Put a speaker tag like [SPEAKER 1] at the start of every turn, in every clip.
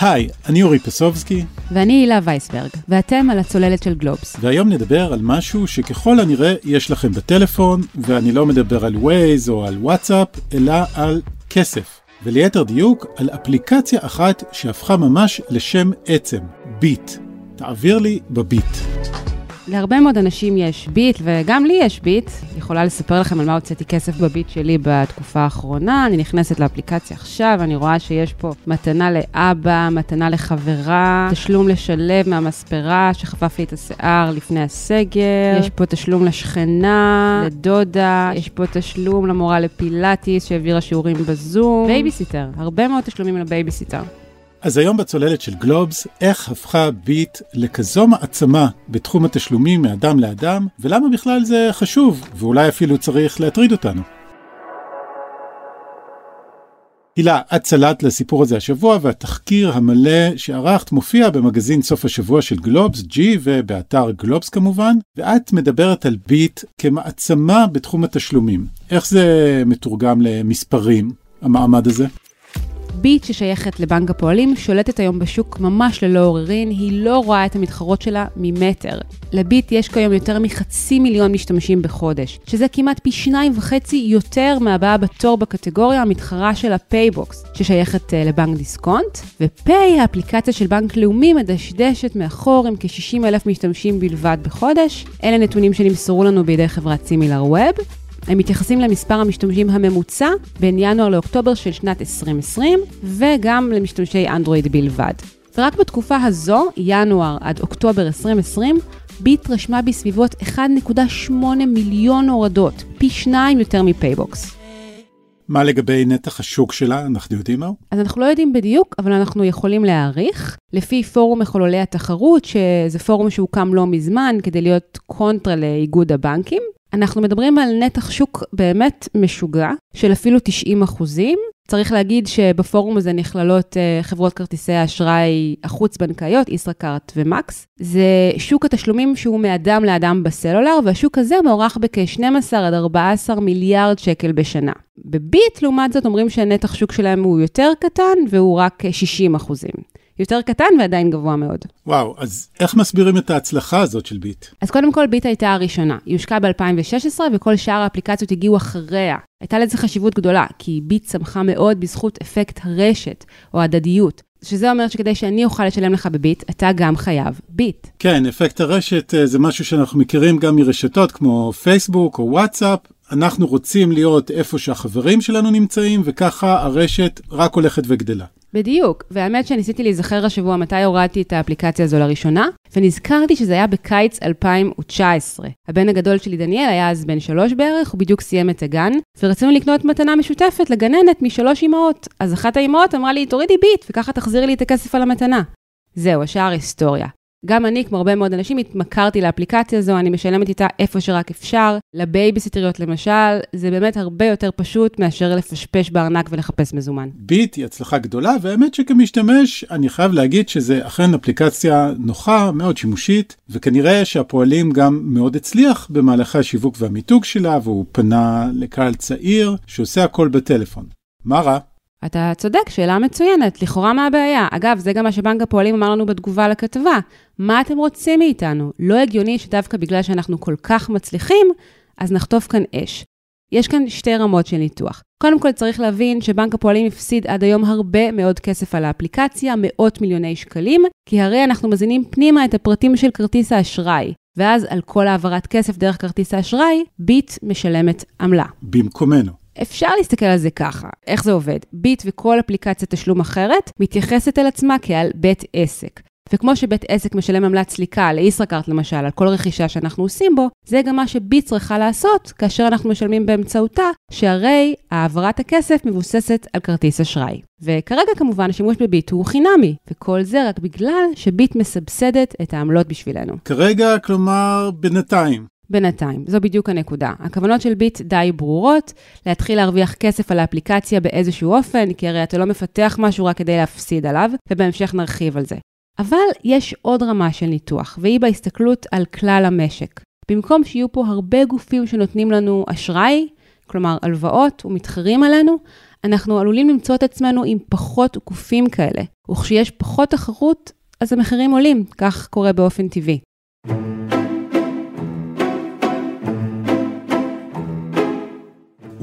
[SPEAKER 1] היי, אני אורי פסובסקי.
[SPEAKER 2] ואני הילה וייסברג, ואתם על הצוללת של גלובס.
[SPEAKER 1] והיום נדבר על משהו שככל הנראה יש לכם בטלפון, ואני לא מדבר על ווייז או על וואטסאפ, אלא על כסף. וליתר דיוק, על אפליקציה אחת שהפכה ממש לשם עצם, ביט. תעביר לי בביט.
[SPEAKER 2] להרבה מאוד אנשים יש ביט, וגם לי יש ביט. יכולה לספר לכם על מה הוצאתי כסף בביט שלי בתקופה האחרונה. אני נכנסת לאפליקציה עכשיו, אני רואה שיש פה מתנה לאבא, מתנה לחברה, תשלום לשלב מהמספרה שחפף לי את השיער לפני הסגר, יש פה תשלום לשכנה, לדודה, יש פה תשלום למורה לפילאטיס שהעבירה שיעורים בזום, בייביסיטר, הרבה מאוד תשלומים לבייביסיטר.
[SPEAKER 1] אז היום בצוללת של גלובס, איך הפכה ביט לכזו מעצמה בתחום התשלומים מאדם לאדם, ולמה בכלל זה חשוב, ואולי אפילו צריך להטריד אותנו. הילה, את צלעת לסיפור הזה השבוע, והתחקיר המלא שערכת מופיע במגזין סוף השבוע של גלובס, G, ובאתר גלובס כמובן, ואת מדברת על ביט כמעצמה בתחום התשלומים. איך זה מתורגם למספרים, המעמד הזה?
[SPEAKER 2] ביט ששייכת לבנק הפועלים שולטת היום בשוק ממש ללא עוררין, היא לא רואה את המתחרות שלה ממטר. לביט יש כיום יותר מחצי מיליון משתמשים בחודש, שזה כמעט פי שניים וחצי יותר מהבאה בתור בקטגוריה המתחרה של הפייבוקס, ששייכת אה, לבנק דיסקונט, ופיי, האפליקציה של בנק לאומי, מדשדשת מאחור עם כ-60 אלף משתמשים בלבד בחודש. אלה נתונים שנמסרו לנו בידי חברת סימילר ווב. הם מתייחסים למספר המשתמשים הממוצע בין ינואר לאוקטובר של שנת 2020, וגם למשתמשי אנדרואיד בלבד. ורק בתקופה הזו, ינואר עד אוקטובר 2020, ביט רשמה בסביבות 1.8 מיליון הורדות, פי שניים יותר מפייבוקס.
[SPEAKER 1] מה לגבי נתח השוק שלה? אנחנו יודעים מהו?
[SPEAKER 2] אז אנחנו לא יודעים בדיוק, אבל אנחנו יכולים להעריך. לפי פורום מחוללי התחרות, שזה פורום שהוקם לא מזמן כדי להיות קונטרה לאיגוד הבנקים, אנחנו מדברים על נתח שוק באמת משוגע, של אפילו 90 אחוזים. צריך להגיד שבפורום הזה נכללות uh, חברות כרטיסי האשראי החוץ-בנקאיות, ישראכרט ומקס. זה שוק התשלומים שהוא מאדם לאדם בסלולר, והשוק הזה מוערך בכ-12 עד 14 מיליארד שקל בשנה. בביט, לעומת זאת, אומרים שהנתח שוק שלהם הוא יותר קטן, והוא רק 60 אחוזים. יותר קטן ועדיין גבוה מאוד.
[SPEAKER 1] וואו, אז איך מסבירים את ההצלחה הזאת של ביט?
[SPEAKER 2] אז קודם כל, ביט הייתה הראשונה. היא הושקעה ב-2016 וכל שאר האפליקציות הגיעו אחריה. הייתה לזה חשיבות גדולה, כי ביט צמחה מאוד בזכות אפקט הרשת, או הדדיות. שזה אומר שכדי שאני אוכל לשלם לך בביט, אתה גם חייב ביט.
[SPEAKER 1] כן, אפקט הרשת אה, זה משהו שאנחנו מכירים גם מרשתות כמו פייסבוק או וואטסאפ. אנחנו רוצים להיות איפה שהחברים שלנו נמצאים, וככה הרשת רק הולכת וגדלה.
[SPEAKER 2] בדיוק, והאמת שניסיתי להיזכר השבוע מתי הורדתי את האפליקציה הזו לראשונה, ונזכרתי שזה היה בקיץ 2019. הבן הגדול שלי, דניאל, היה אז בן שלוש בערך, הוא בדיוק סיים את הגן, ורצינו לקנות מתנה משותפת לגננת משלוש אמהות. אז אחת האמהות אמרה לי, תורידי ביט, וככה תחזירי לי את הכסף על המתנה. זהו, השאר היסטוריה. גם אני, כמו הרבה מאוד אנשים, התמכרתי לאפליקציה הזו, אני משלמת איתה איפה שרק אפשר. לבייביסיטריות למשל, זה באמת הרבה יותר פשוט מאשר לפשפש בארנק ולחפש מזומן.
[SPEAKER 1] ביט היא הצלחה גדולה, והאמת שכמשתמש, אני חייב להגיד שזה אכן אפליקציה נוחה, מאוד שימושית, וכנראה שהפועלים גם מאוד הצליח במהלכי השיווק והמיתוג שלה, והוא פנה לקהל צעיר שעושה הכל בטלפון. מה רע?
[SPEAKER 2] אתה צודק, שאלה מצוינת, לכאורה מה הבעיה? אגב, זה גם מה שבנק הפועלים אמר לנו בתגובה לכתבה. מה אתם רוצים מאיתנו? לא הגיוני שדווקא בגלל שאנחנו כל כך מצליחים, אז נחטוף כאן אש. יש כאן שתי רמות של ניתוח. קודם כל צריך להבין שבנק הפועלים הפסיד עד היום הרבה מאוד כסף על האפליקציה, מאות מיליוני שקלים, כי הרי אנחנו מזינים פנימה את הפרטים של כרטיס האשראי, ואז על כל העברת כסף דרך כרטיס האשראי, ביט משלמת עמלה.
[SPEAKER 1] במקומנו.
[SPEAKER 2] אפשר להסתכל על זה ככה, איך זה עובד? ביט וכל אפליקציית תשלום אחרת מתייחסת אל עצמה כעל בית עסק. וכמו שבית עסק משלם עמלת סליקה לישראכרט למשל, על כל רכישה שאנחנו עושים בו, זה גם מה שביט צריכה לעשות כאשר אנחנו משלמים באמצעותה, שהרי העברת הכסף מבוססת על כרטיס אשראי. וכרגע כמובן השימוש בביט הוא חינמי, וכל זה רק בגלל שביט מסבסדת את העמלות בשבילנו.
[SPEAKER 1] כרגע, כלומר, בינתיים.
[SPEAKER 2] בינתיים, זו בדיוק הנקודה. הכוונות של ביט די ברורות, להתחיל להרוויח כסף על האפליקציה באיזשהו אופן, כי הרי אתה לא מפתח משהו רק כדי להפסיד עליו, ובהמשך נרחיב על זה. אבל יש עוד רמה של ניתוח, והיא בהסתכלות על כלל המשק. במקום שיהיו פה הרבה גופים שנותנים לנו אשראי, כלומר הלוואות ומתחרים עלינו, אנחנו עלולים למצוא את עצמנו עם פחות גופים כאלה, וכשיש פחות תחרות, אז המחירים עולים, כך קורה באופן טבעי.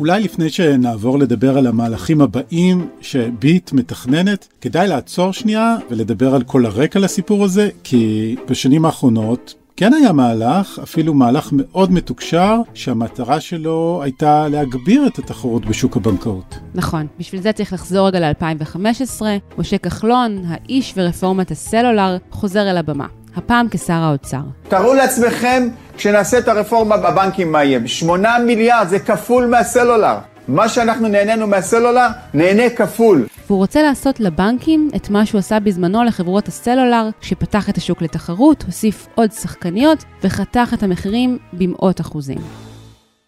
[SPEAKER 1] אולי לפני שנעבור לדבר על המהלכים הבאים שביט מתכננת, כדאי לעצור שנייה ולדבר על כל הרקע לסיפור הזה, כי בשנים האחרונות כן היה מהלך, אפילו מהלך מאוד מתוקשר, שהמטרה שלו הייתה להגביר את התחרות בשוק הבנקאות.
[SPEAKER 2] נכון, בשביל זה צריך לחזור רגע ל-2015. משה כחלון, האיש ורפורמת הסלולר, חוזר אל הבמה. הפעם כשר האוצר.
[SPEAKER 3] תארו לעצמכם, כשנעשה את הרפורמה בבנקים, מה יהיה? 8 מיליארד, זה כפול מהסלולר. מה שאנחנו נהנינו מהסלולר, נהנה כפול.
[SPEAKER 2] והוא רוצה לעשות לבנקים את מה שהוא עשה בזמנו לחברות הסלולר, שפתח את השוק לתחרות, הוסיף עוד שחקניות וחתך את המחירים במאות אחוזים.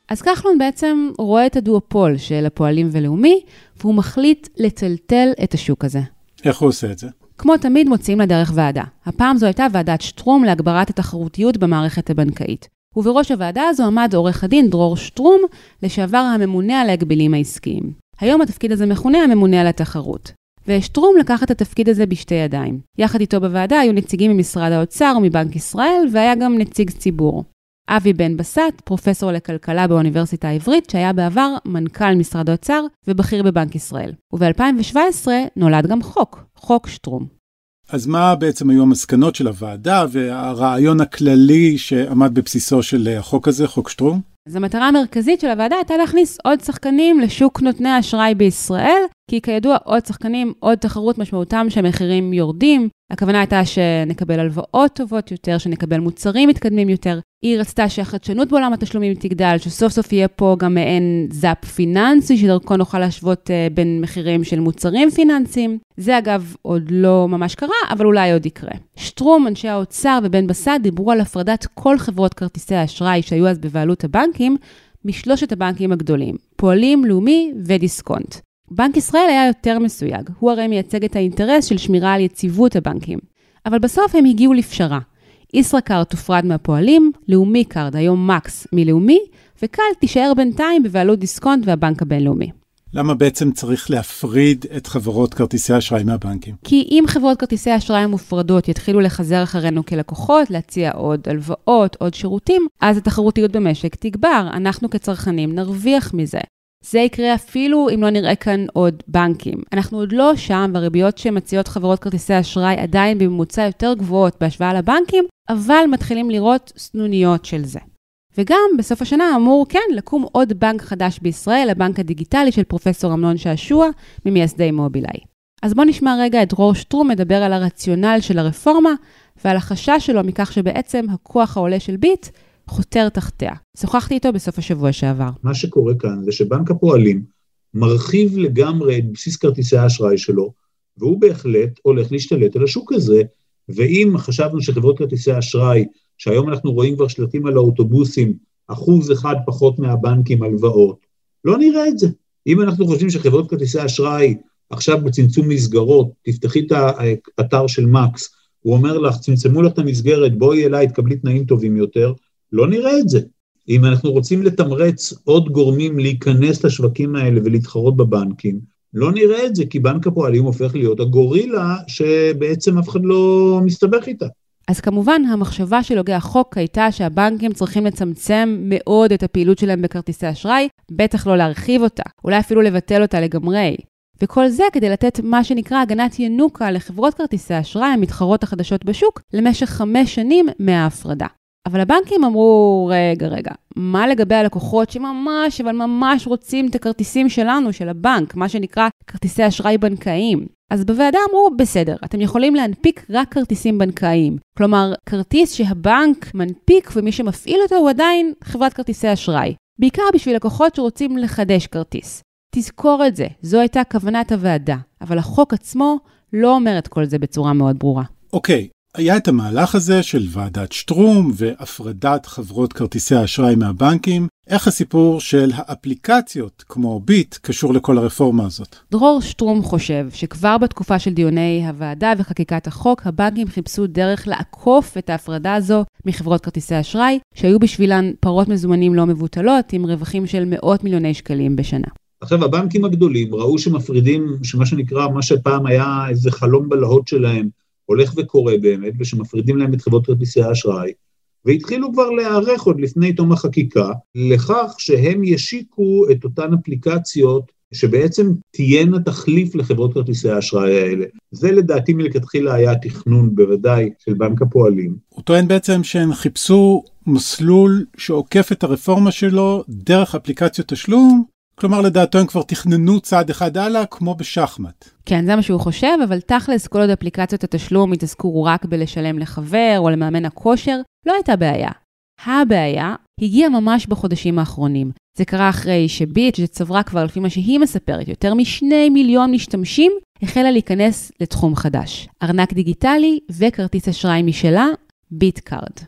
[SPEAKER 2] אז כחלון בעצם רואה את הדואופול של הפועלים ולאומי, והוא מחליט לטלטל את השוק הזה.
[SPEAKER 1] איך הוא עושה את זה?
[SPEAKER 2] כמו תמיד מוצאים לדרך ועדה. הפעם זו הייתה ועדת שטרום להגברת התחרותיות במערכת הבנקאית. ובראש הוועדה הזו עמד עורך הדין דרור שטרום, לשעבר הממונה על ההגבלים העסקיים. היום התפקיד הזה מכונה הממונה על התחרות. ושטרום לקח את התפקיד הזה בשתי ידיים. יחד איתו בוועדה היו נציגים ממשרד האוצר ומבנק ישראל, והיה גם נציג ציבור. אבי בן בסט, פרופסור לכלכלה באוניברסיטה העברית, שהיה בעבר מנכ"ל משרד האוצר ובכיר בבנק ישראל. וב-2017 נולד גם חוק, חוק שטרום.
[SPEAKER 1] אז מה בעצם היו המסקנות של הוועדה והרעיון הכללי שעמד בבסיסו של החוק הזה, חוק שטרום?
[SPEAKER 2] אז המטרה המרכזית של הוועדה הייתה להכניס עוד שחקנים לשוק נותני האשראי בישראל, כי כידוע עוד שחקנים, עוד תחרות משמעותם שהמחירים יורדים. הכוונה הייתה שנקבל הלוואות טובות יותר, שנקבל מוצרים מתקדמים יותר. היא רצתה שהחדשנות בעולם התשלומים תגדל, שסוף סוף יהיה פה גם מעין זאפ פיננסי, שדרכו נוכל להשוות uh, בין מחירים של מוצרים פיננסיים. זה אגב עוד לא ממש קרה, אבל אולי עוד יקרה. שטרום, אנשי האוצר ובן בסט דיברו על הפרדת כל חברות כרטיסי האשראי שהיו אז בבעלות הבנקים, משלושת הבנקים הגדולים, פועלים, לאומי ודיסקונט. בנק ישראל היה יותר מסויג, הוא הרי מייצג את האינטרס של שמירה על יציבות הבנקים. אבל בסוף הם הגיעו לפשרה. ישראכרט תופרד מהפועלים, לאומי קארד, היום מקס מלאומי, וקל תישאר בינתיים בבעלות דיסקונט והבנק הבינלאומי.
[SPEAKER 1] למה בעצם צריך להפריד את חברות כרטיסי האשראי מהבנקים?
[SPEAKER 2] כי אם חברות כרטיסי האשראי המופרדות יתחילו לחזר אחרינו כלקוחות, להציע עוד הלוואות, עוד שירותים, אז התחרותיות במשק תגבר. אנחנו כצרכנים נרוויח מזה. זה יקרה אפילו אם לא נראה כאן עוד בנקים. אנחנו עוד לא שם, והריביות שמציעות חברות כרטיסי אשראי עדיין בממוצע יותר גבוהות בהשוואה לבנקים, אבל מתחילים לראות סנוניות של זה. וגם בסוף השנה אמור, כן, לקום עוד בנק חדש בישראל, הבנק הדיגיטלי של פרופסור אמנון שעשוע, ממייסדי מובילאיי. אז בואו נשמע רגע את דרור שטרום מדבר על הרציונל של הרפורמה ועל החשש שלו מכך שבעצם הכוח העולה של ביט חותר תחתיה. שוחחתי איתו בסוף השבוע שעבר.
[SPEAKER 4] מה שקורה כאן זה שבנק הפועלים מרחיב לגמרי את בסיס כרטיסי האשראי שלו, והוא בהחלט הולך להשתלט על השוק הזה, ואם חשבנו שחברות כרטיסי האשראי, שהיום אנחנו רואים כבר שלטים על האוטובוסים, אחוז אחד פחות מהבנקים הלוואות, לא נראה את זה. אם אנחנו חושבים שחברות כרטיסי אשראי עכשיו בצמצום מסגרות, תפתחי את האתר של מקס, הוא אומר לך, צמצמו לך את המסגרת, בואי אליי, תקבלי תנאים טובים יותר, לא נראה את זה. אם אנחנו רוצים לתמרץ עוד גורמים להיכנס לשווקים האלה ולהתחרות בבנקים, לא נראה את זה, כי בנק הפועלים הופך להיות הגורילה שבעצם אף אחד לא מסתבך איתה.
[SPEAKER 2] אז כמובן, המחשבה של הוגי החוק הייתה שהבנקים צריכים לצמצם מאוד את הפעילות שלהם בכרטיסי אשראי, בטח לא להרחיב אותה, אולי אפילו לבטל אותה לגמרי. וכל זה כדי לתת מה שנקרא הגנת ינוקה לחברות כרטיסי אשראי המתחרות החדשות בשוק למשך חמש שנים מההפרדה. אבל הבנקים אמרו, רגע, רגע, מה לגבי הלקוחות שממש, אבל ממש רוצים את הכרטיסים שלנו, של הבנק, מה שנקרא כרטיסי אשראי בנקאיים? אז בוועדה אמרו, בסדר, אתם יכולים להנפיק רק כרטיסים בנקאיים. כלומר, כרטיס שהבנק מנפיק ומי שמפעיל אותו הוא עדיין חברת כרטיסי אשראי. בעיקר בשביל לקוחות שרוצים לחדש כרטיס. תזכור את זה, זו הייתה כוונת הוועדה, אבל החוק עצמו לא אומר את כל זה בצורה מאוד ברורה.
[SPEAKER 1] אוקיי, היה את המהלך הזה של ועדת שטרום והפרדת חברות כרטיסי האשראי מהבנקים. איך הסיפור של האפליקציות כמו ביט קשור לכל הרפורמה הזאת?
[SPEAKER 2] דרור שטרום חושב שכבר בתקופה של דיוני הוועדה וחקיקת החוק, הבנקים חיפשו דרך לעקוף את ההפרדה הזו מחברות כרטיסי אשראי, שהיו בשבילן פרות מזומנים לא מבוטלות, עם רווחים של מאות מיליוני שקלים בשנה.
[SPEAKER 4] עכשיו, הבנקים הגדולים ראו שמפרידים, שמה שנקרא, מה שפעם היה איזה חלום בלהות שלהם, הולך וקורה באמת, ושמפרידים להם את חברות כרטיסי האשראי, והתחילו כבר להיערך עוד לפני תום החקיקה לכך שהם ישיקו את אותן אפליקציות שבעצם תהיינה תחליף לחברות כרטיסי האשראי האלה. זה לדעתי מלכתחילה היה תכנון בוודאי של בנק הפועלים.
[SPEAKER 1] הוא טוען בעצם שהם חיפשו מסלול שעוקף את הרפורמה שלו דרך אפליקציות תשלום, כלומר לדעתו הם כבר תכננו צעד אחד הלאה כמו בשחמט.
[SPEAKER 2] כן, זה מה שהוא חושב, אבל תכלס כל עוד אפליקציות התשלום התעסקו רק בלשלם לחבר או למאמן הכושר, לא הייתה בעיה. הבעיה הגיעה ממש בחודשים האחרונים. זה קרה אחרי שביט, שצברה כבר לפי מה שהיא מספרת, יותר משני מיליון משתמשים, החלה להיכנס לתחום חדש. ארנק דיגיטלי וכרטיס אשראי משלה, ביט קארד.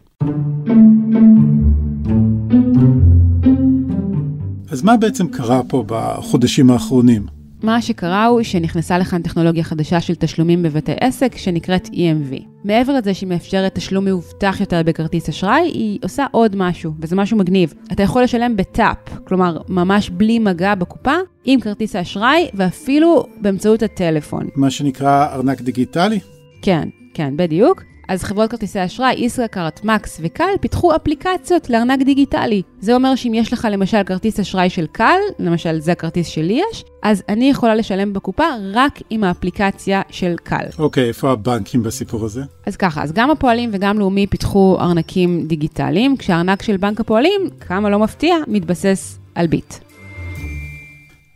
[SPEAKER 1] אז מה בעצם קרה פה בחודשים האחרונים?
[SPEAKER 2] מה שקרה הוא שנכנסה לכאן טכנולוגיה חדשה של תשלומים בבתי עסק שנקראת EMV. מעבר לזה שהיא מאפשרת תשלום מאובטח יותר בכרטיס אשראי, היא עושה עוד משהו, וזה משהו מגניב. אתה יכול לשלם בטאפ, כלומר ממש בלי מגע בקופה, עם כרטיס האשראי ואפילו באמצעות הטלפון.
[SPEAKER 1] מה שנקרא ארנק דיגיטלי?
[SPEAKER 2] כן, כן, בדיוק. אז חברות כרטיסי אשראי, ישראכרט, מקס וקל פיתחו אפליקציות לארנק דיגיטלי. זה אומר שאם יש לך למשל כרטיס אשראי של קל, למשל זה הכרטיס שלי יש, אז אני יכולה לשלם בקופה רק עם האפליקציה של קל.
[SPEAKER 1] אוקיי, okay, איפה הבנקים בסיפור הזה?
[SPEAKER 2] אז ככה, אז גם הפועלים וגם לאומי פיתחו ארנקים דיגיטליים, כשהארנק של בנק הפועלים, כמה לא מפתיע, מתבסס על ביט.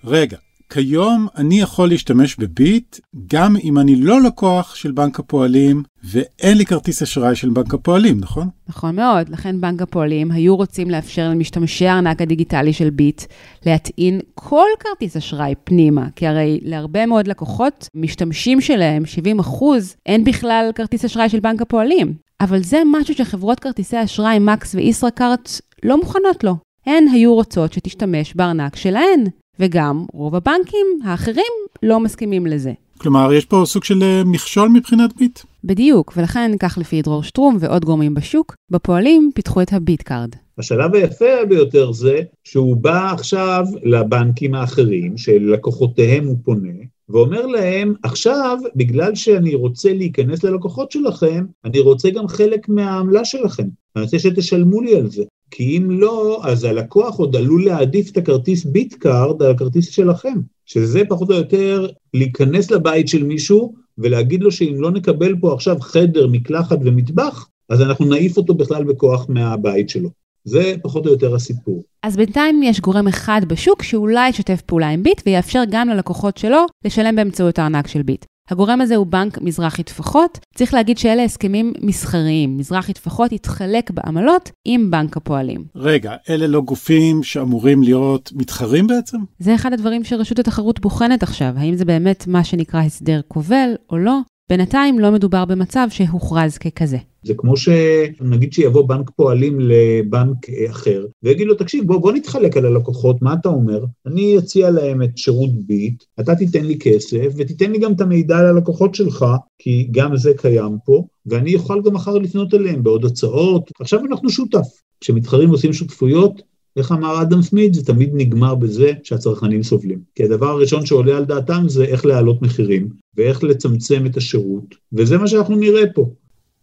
[SPEAKER 1] רגע, כיום אני יכול להשתמש בביט גם אם אני לא לקוח של בנק הפועלים ואין לי כרטיס אשראי של בנק הפועלים, נכון?
[SPEAKER 2] נכון מאוד, לכן בנק הפועלים היו רוצים לאפשר למשתמשי הארנק הדיגיטלי של ביט להטעין כל כרטיס אשראי פנימה, כי הרי להרבה מאוד לקוחות, משתמשים שלהם, 70 אחוז, אין בכלל כרטיס אשראי של בנק הפועלים. אבל זה משהו שחברות כרטיסי אשראי מקס וישראכרט לא מוכנות לו. הן היו רוצות שתשתמש בארנק שלהן. וגם רוב הבנקים האחרים לא מסכימים לזה.
[SPEAKER 1] כלומר, יש פה סוג של אה, מכשול מבחינת ביט?
[SPEAKER 2] בדיוק, ולכן, כך לפי דרור שטרום ועוד גורמים בשוק, בפועלים פיתחו את ה Bit Card.
[SPEAKER 4] השלב היפה ביותר זה שהוא בא עכשיו לבנקים האחרים, שלקוחותיהם הוא פונה, ואומר להם, עכשיו, בגלל שאני רוצה להיכנס ללקוחות שלכם, אני רוצה גם חלק מהעמלה שלכם. אני רוצה שתשלמו לי על זה. כי אם לא, אז הלקוח עוד עלול להעדיף את הכרטיס Bit Card על הכרטיס שלכם, שזה פחות או יותר להיכנס לבית של מישהו ולהגיד לו שאם לא נקבל פה עכשיו חדר, מקלחת ומטבח, אז אנחנו נעיף אותו בכלל בכוח מהבית שלו. זה פחות או יותר הסיפור.
[SPEAKER 2] אז בינתיים יש גורם אחד בשוק שאולי ישתף פעולה עם ביט ויאפשר גם ללקוחות שלו לשלם באמצעות הארנק של ביט. הגורם הזה הוא בנק מזרחי טפחות. צריך להגיד שאלה הסכמים מסחריים. מזרחי טפחות יתחלק בעמלות עם בנק הפועלים.
[SPEAKER 1] רגע, אלה לא גופים שאמורים להיות מתחרים בעצם?
[SPEAKER 2] זה אחד הדברים שרשות התחרות בוחנת עכשיו, האם זה באמת מה שנקרא הסדר כובל או לא. בינתיים לא מדובר במצב שהוכרז ככזה.
[SPEAKER 4] זה כמו שנגיד שיבוא בנק פועלים לבנק אחר, ויגיד לו, תקשיב, בוא, בוא נתחלק על הלקוחות, מה אתה אומר? אני אציע להם את שירות ביט, אתה תיתן לי כסף, ותיתן לי גם את המידע על הלקוחות שלך, כי גם זה קיים פה, ואני אוכל גם מחר לפנות אליהם בעוד הצעות. עכשיו אנחנו שותף. כשמתחרים עושים שותפויות, איך אמר אדם סמית? זה תמיד נגמר בזה שהצרכנים סובלים. כי הדבר הראשון שעולה על דעתם זה איך להעלות מחירים, ואיך לצמצם את השירות, וזה מה שאנחנו נראה פה.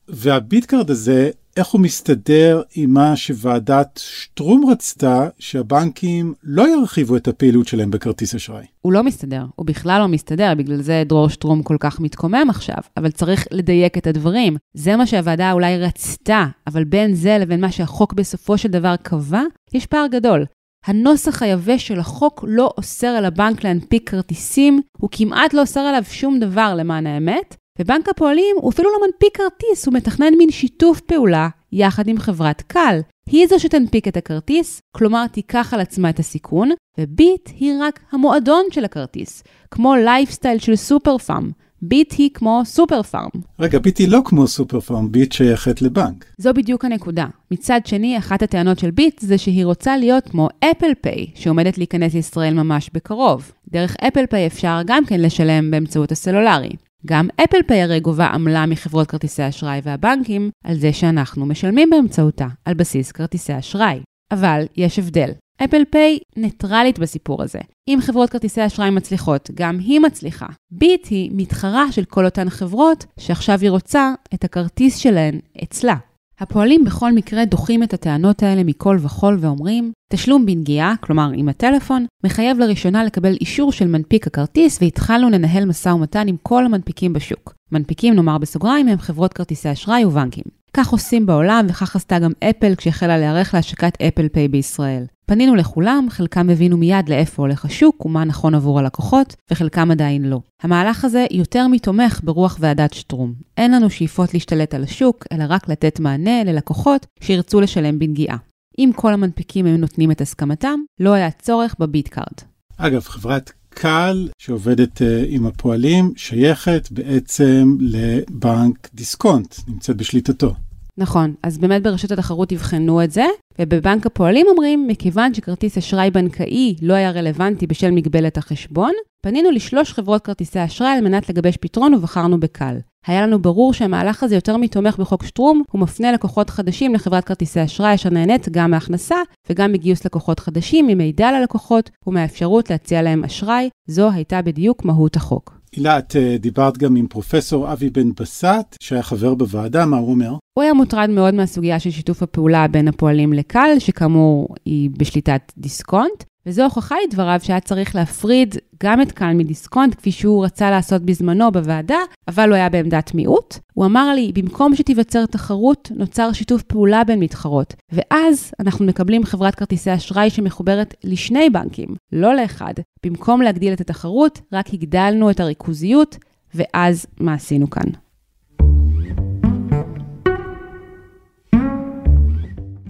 [SPEAKER 1] והביטקארד הזה, איך הוא מסתדר עם מה שוועדת שטרום רצתה, שהבנקים לא ירחיבו את הפעילות שלהם בכרטיס אשראי?
[SPEAKER 2] הוא לא מסתדר, הוא בכלל לא מסתדר, בגלל זה דרור שטרום כל כך מתקומם עכשיו, אבל צריך לדייק את הדברים. זה מה שהוועדה אולי רצתה, אבל בין זה לבין מה שהחוק בסופו של דבר קבע, יש פער גדול. הנוסח היבש של החוק לא אוסר על הבנק להנפיק כרטיסים, הוא כמעט לא אוסר עליו שום דבר למען האמת, ובנק הפועלים הוא אפילו לא מנפיק כרטיס, הוא מתכנן מין שיתוף פעולה יחד עם חברת קל. היא זו שתנפיק את הכרטיס, כלומר תיקח על עצמה את הסיכון, וביט היא רק המועדון של הכרטיס, כמו לייפסטייל של סופר פארם. ביט היא כמו סופר פארם.
[SPEAKER 1] רגע, ביט היא לא כמו סופר פארם, ביט שייכת לבנק.
[SPEAKER 2] זו בדיוק הנקודה. מצד שני, אחת הטענות של ביט זה שהיא רוצה להיות כמו Apple Pay, שעומדת להיכנס לישראל ממש בקרוב. דרך Apple Pay אפשר גם כן לשלם באמצעות הסלולרי. גם Apple Pay הרי גובה עמלה מחברות כרטיסי האשראי והבנקים על זה שאנחנו משלמים באמצעותה, על בסיס כרטיסי אשראי. אבל יש הבדל. אפל פיי ניטרלית בסיפור הזה. אם חברות כרטיסי אשראי מצליחות, גם היא מצליחה. ביט היא מתחרה של כל אותן חברות שעכשיו היא רוצה את הכרטיס שלהן אצלה. הפועלים בכל מקרה דוחים את הטענות האלה מכל וכול ואומרים, תשלום בנגיעה, כלומר עם הטלפון, מחייב לראשונה לקבל אישור של מנפיק הכרטיס והתחלנו לנהל משא ומתן עם כל המנפיקים בשוק. מנפיקים, נאמר בסוגריים, הם חברות כרטיסי אשראי ובנקים. כך עושים בעולם וכך עשתה גם אפל כשהחלה להיערך להשקת אפל פיי בישראל. פנינו לכולם, חלקם הבינו מיד לאיפה הולך השוק ומה נכון עבור הלקוחות, וחלקם עדיין לא. המהלך הזה יותר מתומך ברוח ועדת שטרום. אין לנו שאיפות להשתלט על השוק, אלא רק לתת מענה ללקוחות שירצו לשלם בנגיעה. אם כל המנפיקים היו נותנים את הסכמתם, לא היה צורך ב Bit Card.
[SPEAKER 1] אגב, חברת קל שעובדת אה, עם הפועלים שייכת בעצם לבנק דיסקונט, נמצאת בשליטתו.
[SPEAKER 2] נכון, אז באמת ברשות התחרות יבחנו את זה, ובבנק הפועלים אומרים, מכיוון שכרטיס אשראי בנקאי לא היה רלוונטי בשל מגבלת החשבון, פנינו לשלוש חברות כרטיסי אשראי על מנת לגבש פתרון ובחרנו בקל. היה לנו ברור שהמהלך הזה יותר מתומך בחוק שטרום, הוא מפנה לקוחות חדשים לחברת כרטיסי אשראי אשר נהנית גם מהכנסה וגם מגיוס לקוחות חדשים, ממידע ללקוחות ומהאפשרות להציע להם אשראי. זו הייתה בדיוק מהות החוק.
[SPEAKER 1] הילה, את אה, דיברת גם עם פרופסור אבי בן בסט, שהיה חבר בוועדה, מה הוא אומר?
[SPEAKER 2] הוא היה מוטרד מאוד מהסוגיה של שיתוף הפעולה בין הפועלים לקל, שכאמור היא בשליטת דיסקונט, וזו הוכחה לדבריו שהיה צריך להפריד גם את קל מדיסקונט, כפי שהוא רצה לעשות בזמנו בוועדה, אבל הוא היה בעמדת מיעוט. הוא אמר לי, במקום שתיווצר תחרות, נוצר שיתוף פעולה בין מתחרות, ואז אנחנו מקבלים חברת כרטיסי אשראי שמחוברת לשני בנקים, לא לאחד. במקום להגדיל את התחרות, רק הגדלנו את הריכוזיות, ואז מה עשינו כאן?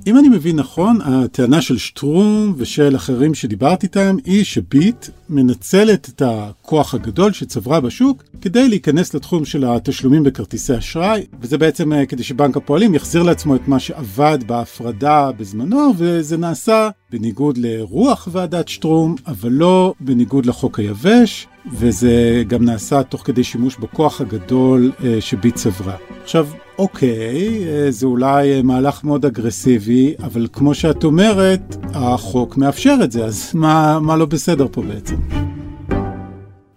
[SPEAKER 1] אם אני מבין נכון, הטענה של שטרום ושל אחרים שדיברתי איתם היא שביט מנצלת את הכוח הגדול שצברה בשוק כדי להיכנס לתחום של התשלומים בכרטיסי אשראי, וזה בעצם אה, כדי שבנק הפועלים יחזיר לעצמו את מה שעבד בהפרדה בזמנו, וזה נעשה בניגוד לרוח ועדת שטרום, אבל לא בניגוד לחוק היבש, וזה גם נעשה תוך כדי שימוש בכוח הגדול אה, שביט צברה. עכשיו, אוקיי, אה, זה אולי אה, מהלך מאוד אגרסיבי, אבל כמו שאת אומרת, החוק מאפשר את זה, אז מה, מה לא בסדר פה בעצם?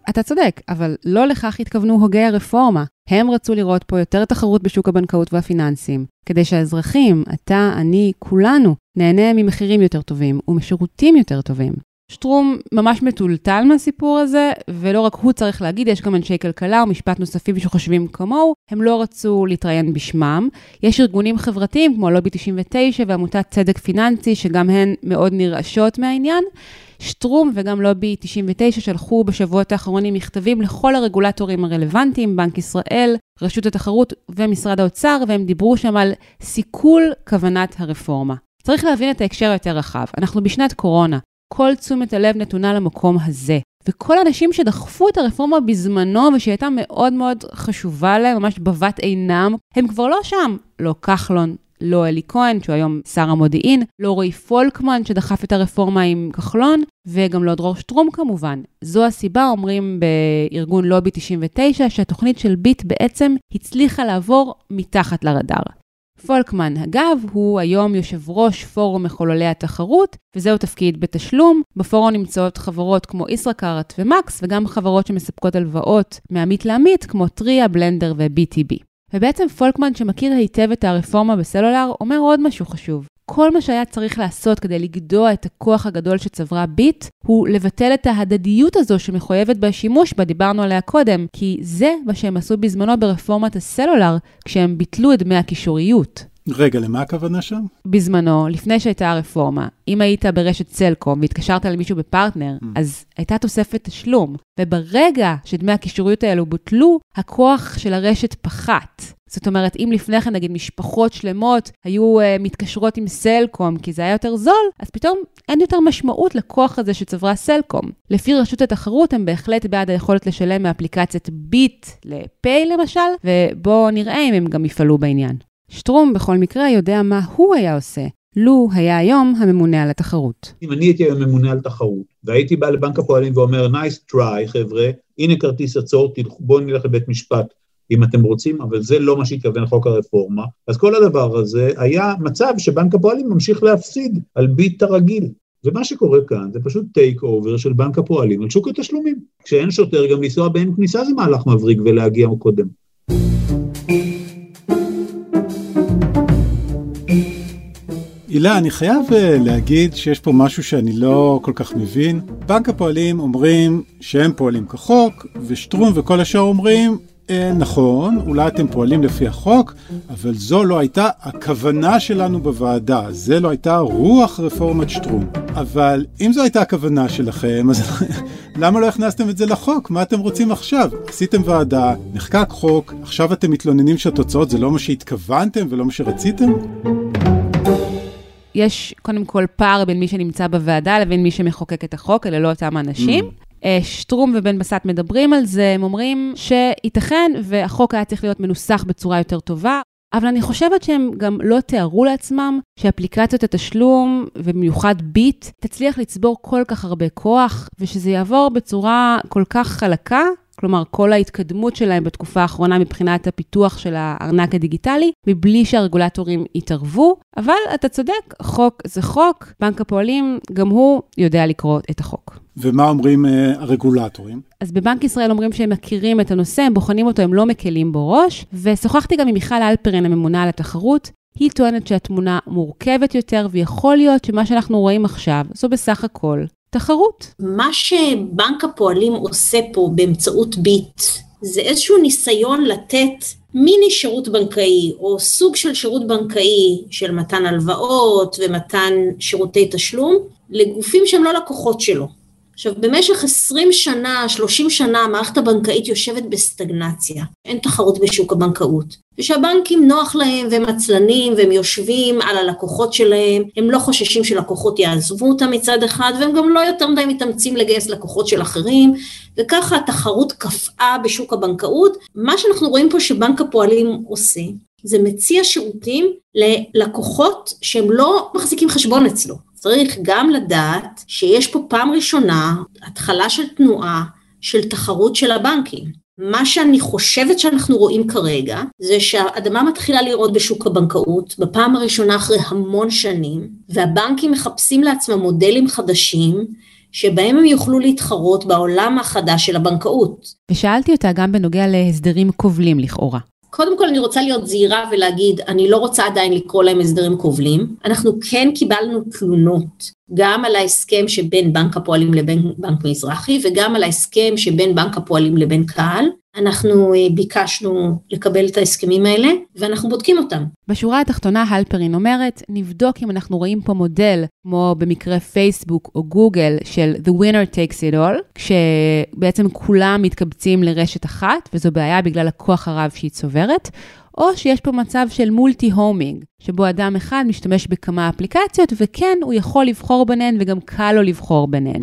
[SPEAKER 2] אתה צודק, אבל לא לכך התכוונו הוגי הרפורמה. הם רצו לראות פה יותר תחרות בשוק הבנקאות והפיננסים, כדי שהאזרחים, אתה, אני, כולנו, נהנה ממחירים יותר טובים ומשירותים יותר טובים. שטרום ממש מטולטל מהסיפור הזה, ולא רק הוא צריך להגיד, יש גם אנשי כלכלה ומשפט נוספים שחושבים כמוהו, הם לא רצו להתראיין בשמם. יש ארגונים חברתיים כמו לובי 99 ועמותת צדק פיננסי, שגם הן מאוד נרעשות מהעניין. שטרום וגם לובי 99 שלחו בשבועות האחרונים מכתבים לכל הרגולטורים הרלוונטיים, בנק ישראל, רשות התחרות ומשרד האוצר, והם דיברו שם על סיכול כוונת הרפורמה. צריך להבין את ההקשר היותר רחב. אנחנו בשנת קורונה. כל תשומת הלב נתונה למקום הזה. וכל האנשים שדחפו את הרפורמה בזמנו ושהיא הייתה מאוד מאוד חשובה להם, ממש בבת עינם, הם כבר לא שם. לא כחלון, לא אלי כהן, שהוא היום שר המודיעין, לא רועי פולקמן, שדחף את הרפורמה עם כחלון, וגם לא דרור שטרום כמובן. זו הסיבה, אומרים בארגון לובי 99, שהתוכנית של ביט בעצם הצליחה לעבור מתחת לרדאר. פולקמן, אגב, הוא היום יושב ראש פורום מחוללי התחרות, וזהו תפקיד בתשלום. בפורום נמצאות חברות כמו ישראכרט ומקס, וגם חברות שמספקות הלוואות מעמית לעמית, כמו טריה, בלנדר ו-BTB. ובעצם פולקמן, שמכיר היטב את הרפורמה בסלולר, אומר עוד משהו חשוב. כל מה שהיה צריך לעשות כדי לגדוע את הכוח הגדול שצברה ביט, הוא לבטל את ההדדיות הזו שמחויבת בשימוש בה, דיברנו עליה קודם, כי זה מה שהם עשו בזמנו ברפורמת הסלולר, כשהם ביטלו את דמי הקישוריות.
[SPEAKER 1] רגע, למה הכוונה שם?
[SPEAKER 2] בזמנו, לפני שהייתה הרפורמה, אם היית ברשת סלקום והתקשרת למישהו בפרטנר, mm. אז הייתה תוספת תשלום. וברגע שדמי הקישוריות האלו בוטלו, הכוח של הרשת פחת. זאת אומרת, אם לפני כן, נגיד, משפחות שלמות היו uh, מתקשרות עם סלקום כי זה היה יותר זול, אז פתאום אין יותר משמעות לכוח הזה שצברה סלקום. לפי רשות התחרות, הם בהחלט בעד היכולת לשלם מאפליקציית ביט לפיי למשל, ובואו נראה אם הם גם יפעלו בעניין. שטרום בכל מקרה יודע מה הוא היה עושה, לו היה היום הממונה על התחרות.
[SPEAKER 4] אם אני הייתי היום ממונה על תחרות, והייתי בא לבנק הפועלים ואומר, nice try, חבר'ה, הנה כרטיס, עצור, בואו נלך לבית משפט אם אתם רוצים, אבל זה לא מה שהתכוון חוק הרפורמה. אז כל הדבר הזה היה מצב שבנק הפועלים ממשיך להפסיד על ביט הרגיל. ומה שקורה כאן זה פשוט takeover של בנק הפועלים על שוק התשלומים. כשאין שוטר גם לנסוע באין כניסה זה מהלך מבריק ולהגיע קודם.
[SPEAKER 1] הילה, אני חייב אה, להגיד שיש פה משהו שאני לא כל כך מבין. בנק הפועלים אומרים שהם פועלים כחוק, ושטרום וכל השאר אומרים, אה, נכון, אולי אתם פועלים לפי החוק, אבל זו לא הייתה הכוונה שלנו בוועדה, זה לא הייתה רוח רפורמת שטרום. אבל אם זו הייתה הכוונה שלכם, אז למה לא הכנסתם את זה לחוק? מה אתם רוצים עכשיו? עשיתם ועדה, נחקק חוק, עכשיו אתם מתלוננים שהתוצאות זה לא מה שהתכוונתם ולא מה שרציתם?
[SPEAKER 2] יש קודם כל פער בין מי שנמצא בוועדה לבין מי שמחוקק את החוק, אלה לא אותם אנשים. Mm. שטרום ובן בסט מדברים על זה, הם אומרים שייתכן והחוק היה צריך להיות מנוסח בצורה יותר טובה, אבל אני חושבת שהם גם לא תיארו לעצמם שאפליקציות התשלום, ובמיוחד ביט, תצליח לצבור כל כך הרבה כוח, ושזה יעבור בצורה כל כך חלקה, כלומר, כל ההתקדמות שלהם בתקופה האחרונה מבחינת הפיתוח של הארנק הדיגיטלי, מבלי שהרגולטורים יתערבו. אבל אתה צודק, חוק זה חוק, בנק הפועלים, גם הוא יודע לקרוא את החוק.
[SPEAKER 1] ומה אומרים uh, הרגולטורים?
[SPEAKER 2] אז בבנק ישראל אומרים שהם מכירים את הנושא, הם בוחנים אותו, הם לא מקלים בו ראש. ושוחחתי גם עם מיכל אלפרין, הממונה על התחרות. היא טוענת שהתמונה מורכבת יותר, ויכול להיות שמה שאנחנו רואים עכשיו, זו בסך הכל תחרות.
[SPEAKER 5] מה שבנק הפועלים עושה פה באמצעות ביט, זה איזשהו ניסיון לתת מיני שירות בנקאי, או סוג של שירות בנקאי של מתן הלוואות ומתן שירותי תשלום, לגופים שהם לא לקוחות שלו. עכשיו, במשך 20 שנה, 30 שנה, המערכת הבנקאית יושבת בסטגנציה. אין תחרות בשוק הבנקאות. ושהבנקים נוח להם והם עצלנים והם יושבים על הלקוחות שלהם, הם לא חוששים שלקוחות יעזבו אותם מצד אחד, והם גם לא יותר מדי מתאמצים לגייס לקוחות של אחרים, וככה התחרות קפאה בשוק הבנקאות. מה שאנחנו רואים פה שבנק הפועלים עושה, זה מציע שירותים ללקוחות שהם לא מחזיקים חשבון אצלו. צריך גם לדעת שיש פה פעם ראשונה התחלה של תנועה של תחרות של הבנקים. מה שאני חושבת שאנחנו רואים כרגע, זה שהאדמה מתחילה לראות בשוק הבנקאות, בפעם הראשונה אחרי המון שנים, והבנקים מחפשים לעצמם מודלים חדשים, שבהם הם יוכלו להתחרות בעולם החדש של הבנקאות.
[SPEAKER 2] ושאלתי אותה גם בנוגע להסדרים כובלים לכאורה.
[SPEAKER 5] קודם כל אני רוצה להיות זהירה ולהגיד, אני לא רוצה עדיין לקרוא להם הסדרים כובלים. אנחנו כן קיבלנו תלונות גם על ההסכם שבין בנק הפועלים לבין בנק מזרחי וגם על ההסכם שבין בנק הפועלים לבין קהל. אנחנו אה, ביקשנו לקבל את ההסכמים האלה, ואנחנו בודקים אותם.
[SPEAKER 2] בשורה התחתונה הלפרין אומרת, נבדוק אם אנחנו רואים פה מודל, כמו במקרה פייסבוק או גוגל, של The winner takes it all, כשבעצם כולם מתקבצים לרשת אחת, וזו בעיה בגלל הכוח הרב שהיא צוברת, או שיש פה מצב של מולטי הומינג, שבו אדם אחד משתמש בכמה אפליקציות, וכן, הוא יכול לבחור ביניהן וגם קל לו לבחור ביניהן.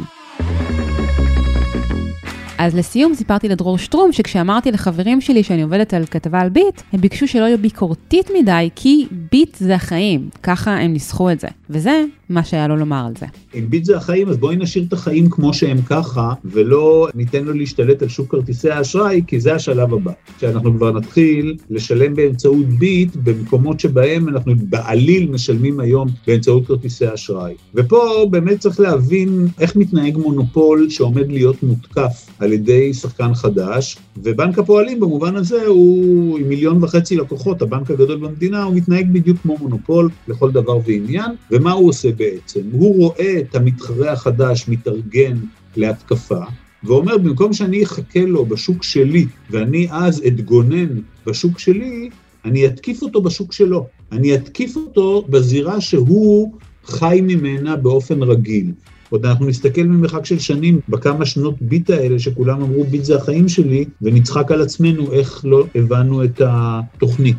[SPEAKER 2] אז לסיום סיפרתי לדרור שטרום שכשאמרתי לחברים שלי שאני עובדת על כתבה על ביט, הם ביקשו שלא יהיו ביקורתית מדי, כי ביט זה החיים, ככה הם ניסחו את זה. וזה מה שהיה לו לומר על זה.
[SPEAKER 4] אם ביט זה החיים, אז בואי נשאיר את החיים כמו שהם ככה, ולא ניתן לו להשתלט על שוק כרטיסי האשראי, כי זה השלב הבא. שאנחנו כבר נתחיל לשלם באמצעות ביט במקומות שבהם אנחנו בעליל משלמים היום באמצעות כרטיסי אשראי. ופה באמת צריך להבין איך מתנהג מונופול שעומד להיות מותקף על ידי שחקן חדש, ובנק הפועלים במובן הזה הוא עם מיליון וחצי לקוחות, הבנק הגדול במדינה, הוא מתנהג בדיוק כמו מונופול לכל דבר ועניין, ומה הוא עושה בעצם? הוא רואה את המתחרה החדש מתארגן להתקפה, ואומר, במקום שאני אחכה לו בשוק שלי, ואני אז אתגונן בשוק שלי, אני אתקיף אותו בשוק שלו. אני אתקיף אותו בזירה שהוא חי ממנה באופן רגיל. עוד אנחנו נסתכל ממרחק של שנים בכמה שנות ביט האלה שכולם אמרו ביט זה החיים שלי ונצחק על עצמנו איך לא הבנו את התוכנית.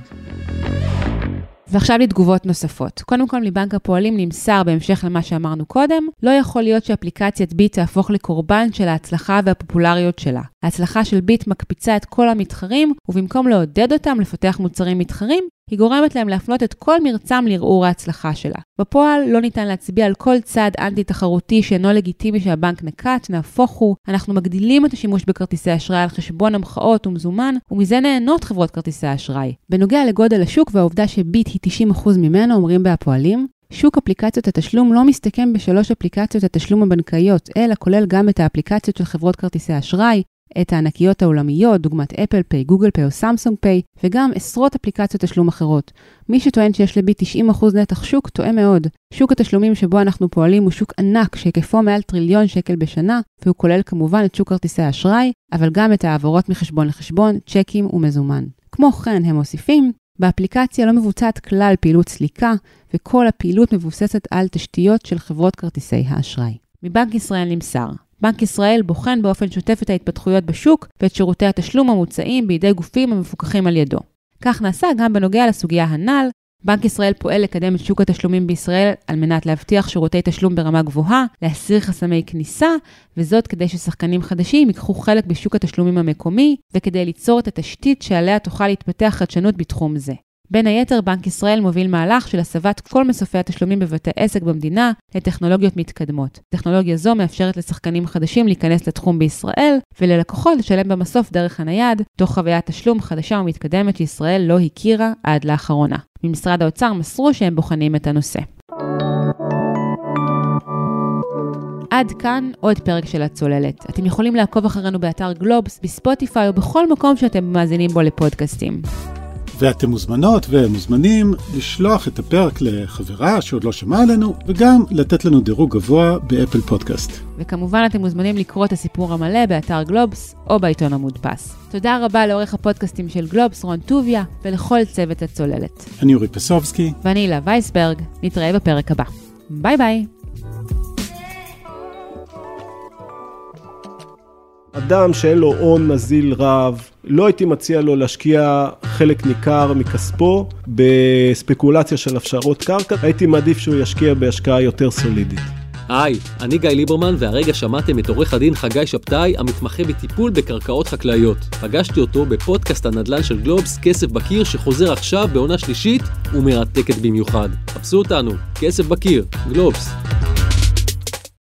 [SPEAKER 2] ועכשיו לתגובות נוספות. קודם כל, מבנק הפועלים נמסר, בהמשך למה שאמרנו קודם, לא יכול להיות שאפליקציית ביט תהפוך לקורבן של ההצלחה והפופולריות שלה. ההצלחה של ביט מקפיצה את כל המתחרים, ובמקום לעודד אותם לפתח מוצרים מתחרים, היא גורמת להם להפנות את כל מרצם לערעור ההצלחה שלה. בפועל לא ניתן להצביע על כל צעד אנטי-תחרותי שאינו לגיטימי שהבנק נקט, נהפוך הוא, אנחנו מגדילים את השימוש בכרטיסי אשראי על חשבון המחאות ומזומן, ומזה נהנות חברות כרטיסי האשראי. בנוגע לגודל השוק והעובדה שביט היא 90% ממנו, אומרים בהפועלים, שוק אפליקציות התשלום לא מסתכם בשלוש אפליקציות התשלום הבנקאיות, אלא כולל גם את האפליקציות של חברות כרטיסי אשראי, את הענקיות העולמיות, דוגמת אפל פיי, גוגל פיי או סמסונג פיי, וגם עשרות אפליקציות תשלום אחרות. מי שטוען שיש לביט 90% נתח שוק, טועה מאוד. שוק התשלומים שבו אנחנו פועלים הוא שוק ענק שהיקפו מעל טריליון שקל בשנה, והוא כולל כמובן את שוק כרטיסי האשראי, אבל גם את העברות מחשבון לחשבון, צ'קים ומזומן. כמו כן, הם מוסיפים, באפליקציה לא מבוצעת כלל פעילות סליקה, וכל הפעילות מבוססת על תשתיות של חברות כרטיסי האשראי. מבנק ישראל נמסר, בנק ישראל בוחן באופן שוטף את ההתפתחויות בשוק ואת שירותי התשלום המוצעים בידי גופים המפוקחים על ידו. כך נעשה גם בנוגע לסוגיה הנ"ל, בנק ישראל פועל לקדם את שוק התשלומים בישראל על מנת להבטיח שירותי תשלום ברמה גבוהה, להסיר חסמי כניסה, וזאת כדי ששחקנים חדשים ייקחו חלק בשוק התשלומים המקומי, וכדי ליצור את התשתית שעליה תוכל להתפתח חדשנות בתחום זה. בין היתר, בנק ישראל מוביל מהלך של הסבת כל מסופי התשלומים בבתי עסק במדינה לטכנולוגיות מתקדמות. טכנולוגיה זו מאפשרת לשחקנים חדשים להיכנס לתחום בישראל, וללקוחות לשלם במסוף דרך הנייד, תוך חוויית תשלום חדשה ומתקדמת שישראל לא הכירה עד לאחרונה. ממשרד האוצר מסרו שהם בוחנים את הנושא. עד כאן עוד פרק של הצוללת. אתם יכולים לעקוב אחרינו באתר גלובס, בספוטיפיי או בכל מקום שאתם מאזינים בו לפודקאסטים.
[SPEAKER 1] ואתם מוזמנות ומוזמנים לשלוח את הפרק לחברה שעוד לא שמעה עלינו, וגם לתת לנו דירוג גבוה באפל פודקאסט.
[SPEAKER 2] וכמובן אתם מוזמנים לקרוא את הסיפור המלא באתר גלובס או בעיתון המודפס. תודה רבה לעורך הפודקאסטים של גלובס, רון טוביה, ולכל צוות הצוללת.
[SPEAKER 1] אני אורי פסובסקי.
[SPEAKER 2] ואני הילה וייסברג, נתראה בפרק הבא. ביי ביי.
[SPEAKER 6] אדם שאין לו הון נזיל רב, לא הייתי מציע לו להשקיע חלק ניכר מכספו בספקולציה של הפשרות קרקע, הייתי מעדיף שהוא ישקיע בהשקעה יותר סולידית.
[SPEAKER 7] היי, אני גיא ליברמן, והרגע שמעתם את עורך הדין חגי שבתאי, המתמחה בטיפול בקרקעות חקלאיות. פגשתי אותו בפודקאסט הנדל"ן של גלובס, כסף בקיר, שחוזר עכשיו בעונה שלישית ומרתקת במיוחד. חפשו אותנו, כסף בקיר, גלובס.